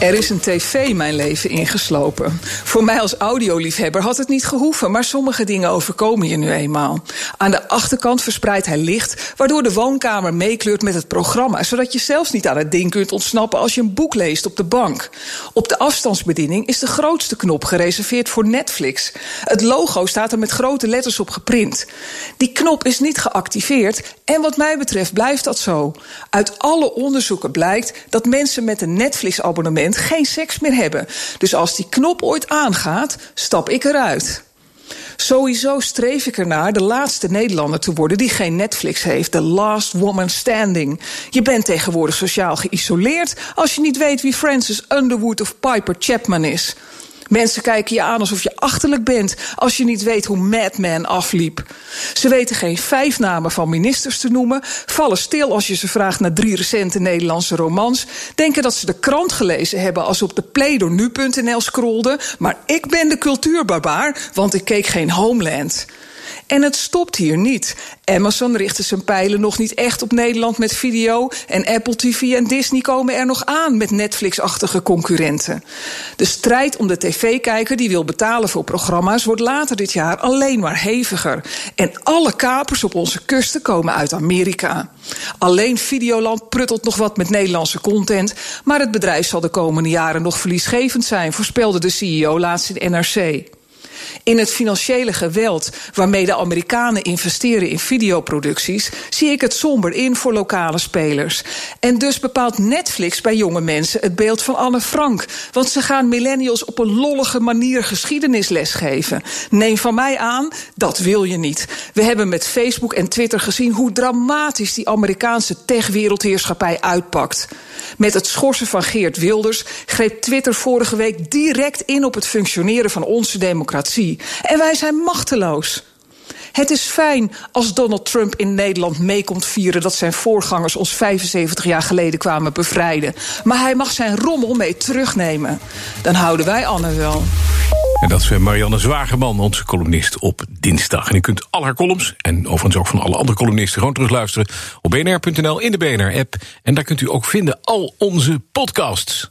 Er is een tv mijn leven ingeslopen. Voor mij als audioliefhebber had het niet gehoeven, maar sommige dingen overkomen je nu eenmaal. Aan de achterkant verspreidt hij licht, waardoor de woonkamer meekleurt met het programma, zodat je zelfs niet aan het ding kunt ontsnappen als je een boek leest op de bank. Op de afstandsbediening is de grootste knop gereserveerd voor Netflix. Het logo staat er met grote letters op geprint. Die knop is niet geactiveerd en wat mij betreft blijft dat zo. Uit alle onderzoeken blijkt dat mensen met een Netflix-abonnement geen seks meer hebben. Dus als die knop ooit aangaat, stap ik eruit. Sowieso streef ik ernaar de laatste Nederlander te worden die geen Netflix heeft. The last woman standing. Je bent tegenwoordig sociaal geïsoleerd als je niet weet wie Francis Underwood of Piper Chapman is. Mensen kijken je aan alsof je achterlijk bent als je niet weet hoe Madman afliep. Ze weten geen vijf namen van ministers te noemen, vallen stil als je ze vraagt naar drie recente Nederlandse romans, denken dat ze de krant gelezen hebben als ze op de playdoornu.nl scrollden, maar ik ben de cultuurbarbaar, want ik keek geen Homeland. En het stopt hier niet. Amazon richtte zijn pijlen nog niet echt op Nederland met video. En Apple TV en Disney komen er nog aan met Netflix-achtige concurrenten. De strijd om de tv-kijker die wil betalen voor programma's wordt later dit jaar alleen maar heviger. En alle kapers op onze kusten komen uit Amerika. Alleen Videoland pruttelt nog wat met Nederlandse content. Maar het bedrijf zal de komende jaren nog verliesgevend zijn, voorspelde de CEO laatst in NRC. In het financiële geweld waarmee de Amerikanen investeren in videoproducties, zie ik het somber in voor lokale spelers. En dus bepaalt Netflix bij jonge mensen het beeld van Anne Frank. Want ze gaan millennials op een lollige manier geschiedenisles geven. Neem van mij aan, dat wil je niet. We hebben met Facebook en Twitter gezien hoe dramatisch die Amerikaanse techwereldheerschappij uitpakt. Met het schorsen van Geert Wilders greep Twitter vorige week direct in op het functioneren van onze democratie. En wij zijn machteloos. Het is fijn als Donald Trump in Nederland mee komt vieren dat zijn voorgangers ons 75 jaar geleden kwamen bevrijden. Maar hij mag zijn rommel mee terugnemen. Dan houden wij Anne wel. En dat is eh, Marianne Zwagerman, onze columnist op dinsdag. En u kunt al haar columns, en overigens ook van alle andere columnisten... gewoon terugluisteren op bnr.nl in de BNR-app. En daar kunt u ook vinden al onze podcasts.